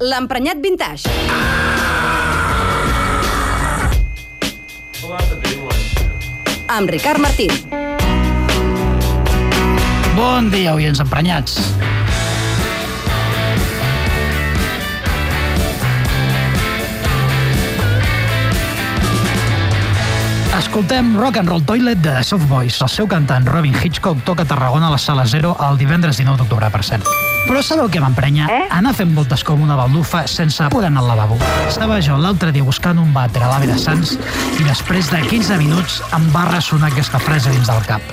l'emprenyat vintage. Amb Ricard Martín. Bon dia, oients emprenyats. Escoltem Rock and Roll Toilet de Soft Boys. El seu cantant Robin Hitchcock toca a Tarragona a la Sala Zero el divendres 19 d'octubre, per cert. Però sabeu què m'emprenya? Eh? Anar fent voltes com una baldufa sense poder anar al lavabo. Estava jo l'altre dia buscant un vàter a l'Ave de Sants i després de 15 minuts em va ressonar aquesta frase dins del cap.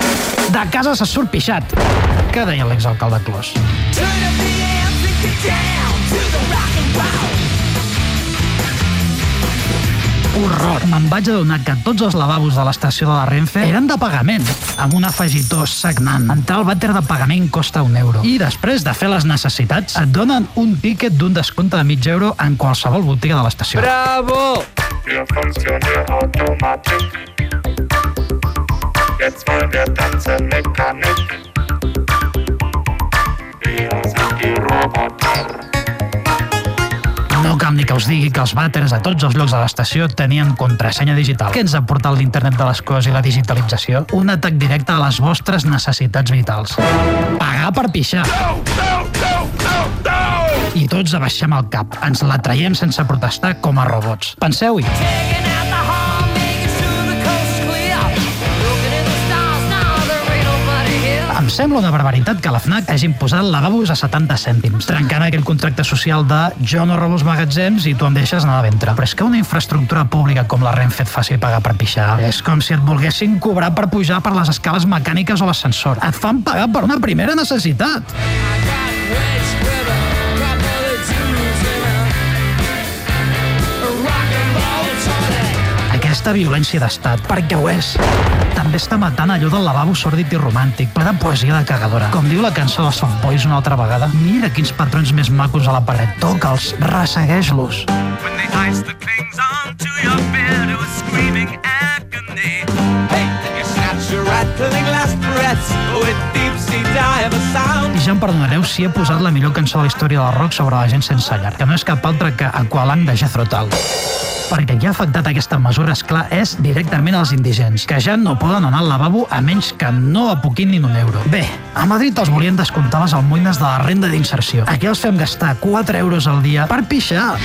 De casa se surt pixat. Què deia l'exalcalde Clos? Horror. Me'n vaig adonar que tots els lavabos de l'estació de la Renfe eren de pagament, amb un afegitó sagnant. Entrar al vàter de pagament costa un euro. I després de fer les necessitats, et donen un tíquet d'un descompte de mig euro en qualsevol botiga de l'estació. Bravo! Jetzt wollen wir tanzen mechanisch. Us digui que els vàters a tots els llocs de l'estació tenien contrasenya digital. Què ens ha portat l'internet de les coses i la digitalització? Un atac directe a les vostres necessitats vitals. Pagar per pixar. I tots abaixem el cap. Ens la traiem sense protestar com a robots. Penseu-hi. Em sembla una barbaritat que la FNAC hagi imposat lavabos a 70 cèntims, trencant aquell contracte social de jo no robo els magatzems i tu em deixes anar a ventre. Però és que una infraestructura pública com la Renfe et faci pagar per pixar és com si et volguessin cobrar per pujar per les escales mecàniques o l'ascensor. Et fan pagar per una primera necessitat. Aquesta violència d'estat, perquè ho és, també està matant allò del lavabo sòrdid i romàntic, ple de poesia de cagadora. Com diu la cançó de Soft Boys una altra vegada, mira quins patrons més macos a la paret, toca'ls, ressegueix-los. Hey, you I ja em perdonareu si he posat la millor cançó de la història del rock sobre la gent sense llar, que no és cap altra que Aqualung de Jethro Tull. Perquè qui ha afectat aquesta mesura, és clar, és directament els indigents, que ja no poden anar al lavabo a menys que no apoquin ni un euro. Bé, a Madrid els volien descomptar les almoines de la renda d'inserció. Aquí els fem gastar 4 euros al dia per pixar.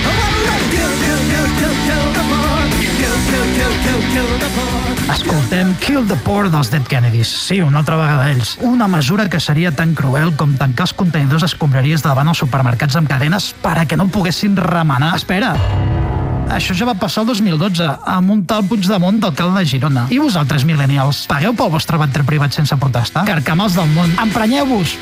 Escoltem Kill the Poor dels Dead Kennedys. Sí, una altra vegada ells. Una mesura que seria tan cruel com tancar els contenidors d'escombraries davant els supermercats amb cadenes per a que no poguessin remenar. Espera, això ja va passar el 2012 amb un tal Puigdemont d'alcalde de Girona. I vosaltres, millennials, pagueu pel vostre vàter privat sense protestar? Carcamals del món, emprenyeu-vos!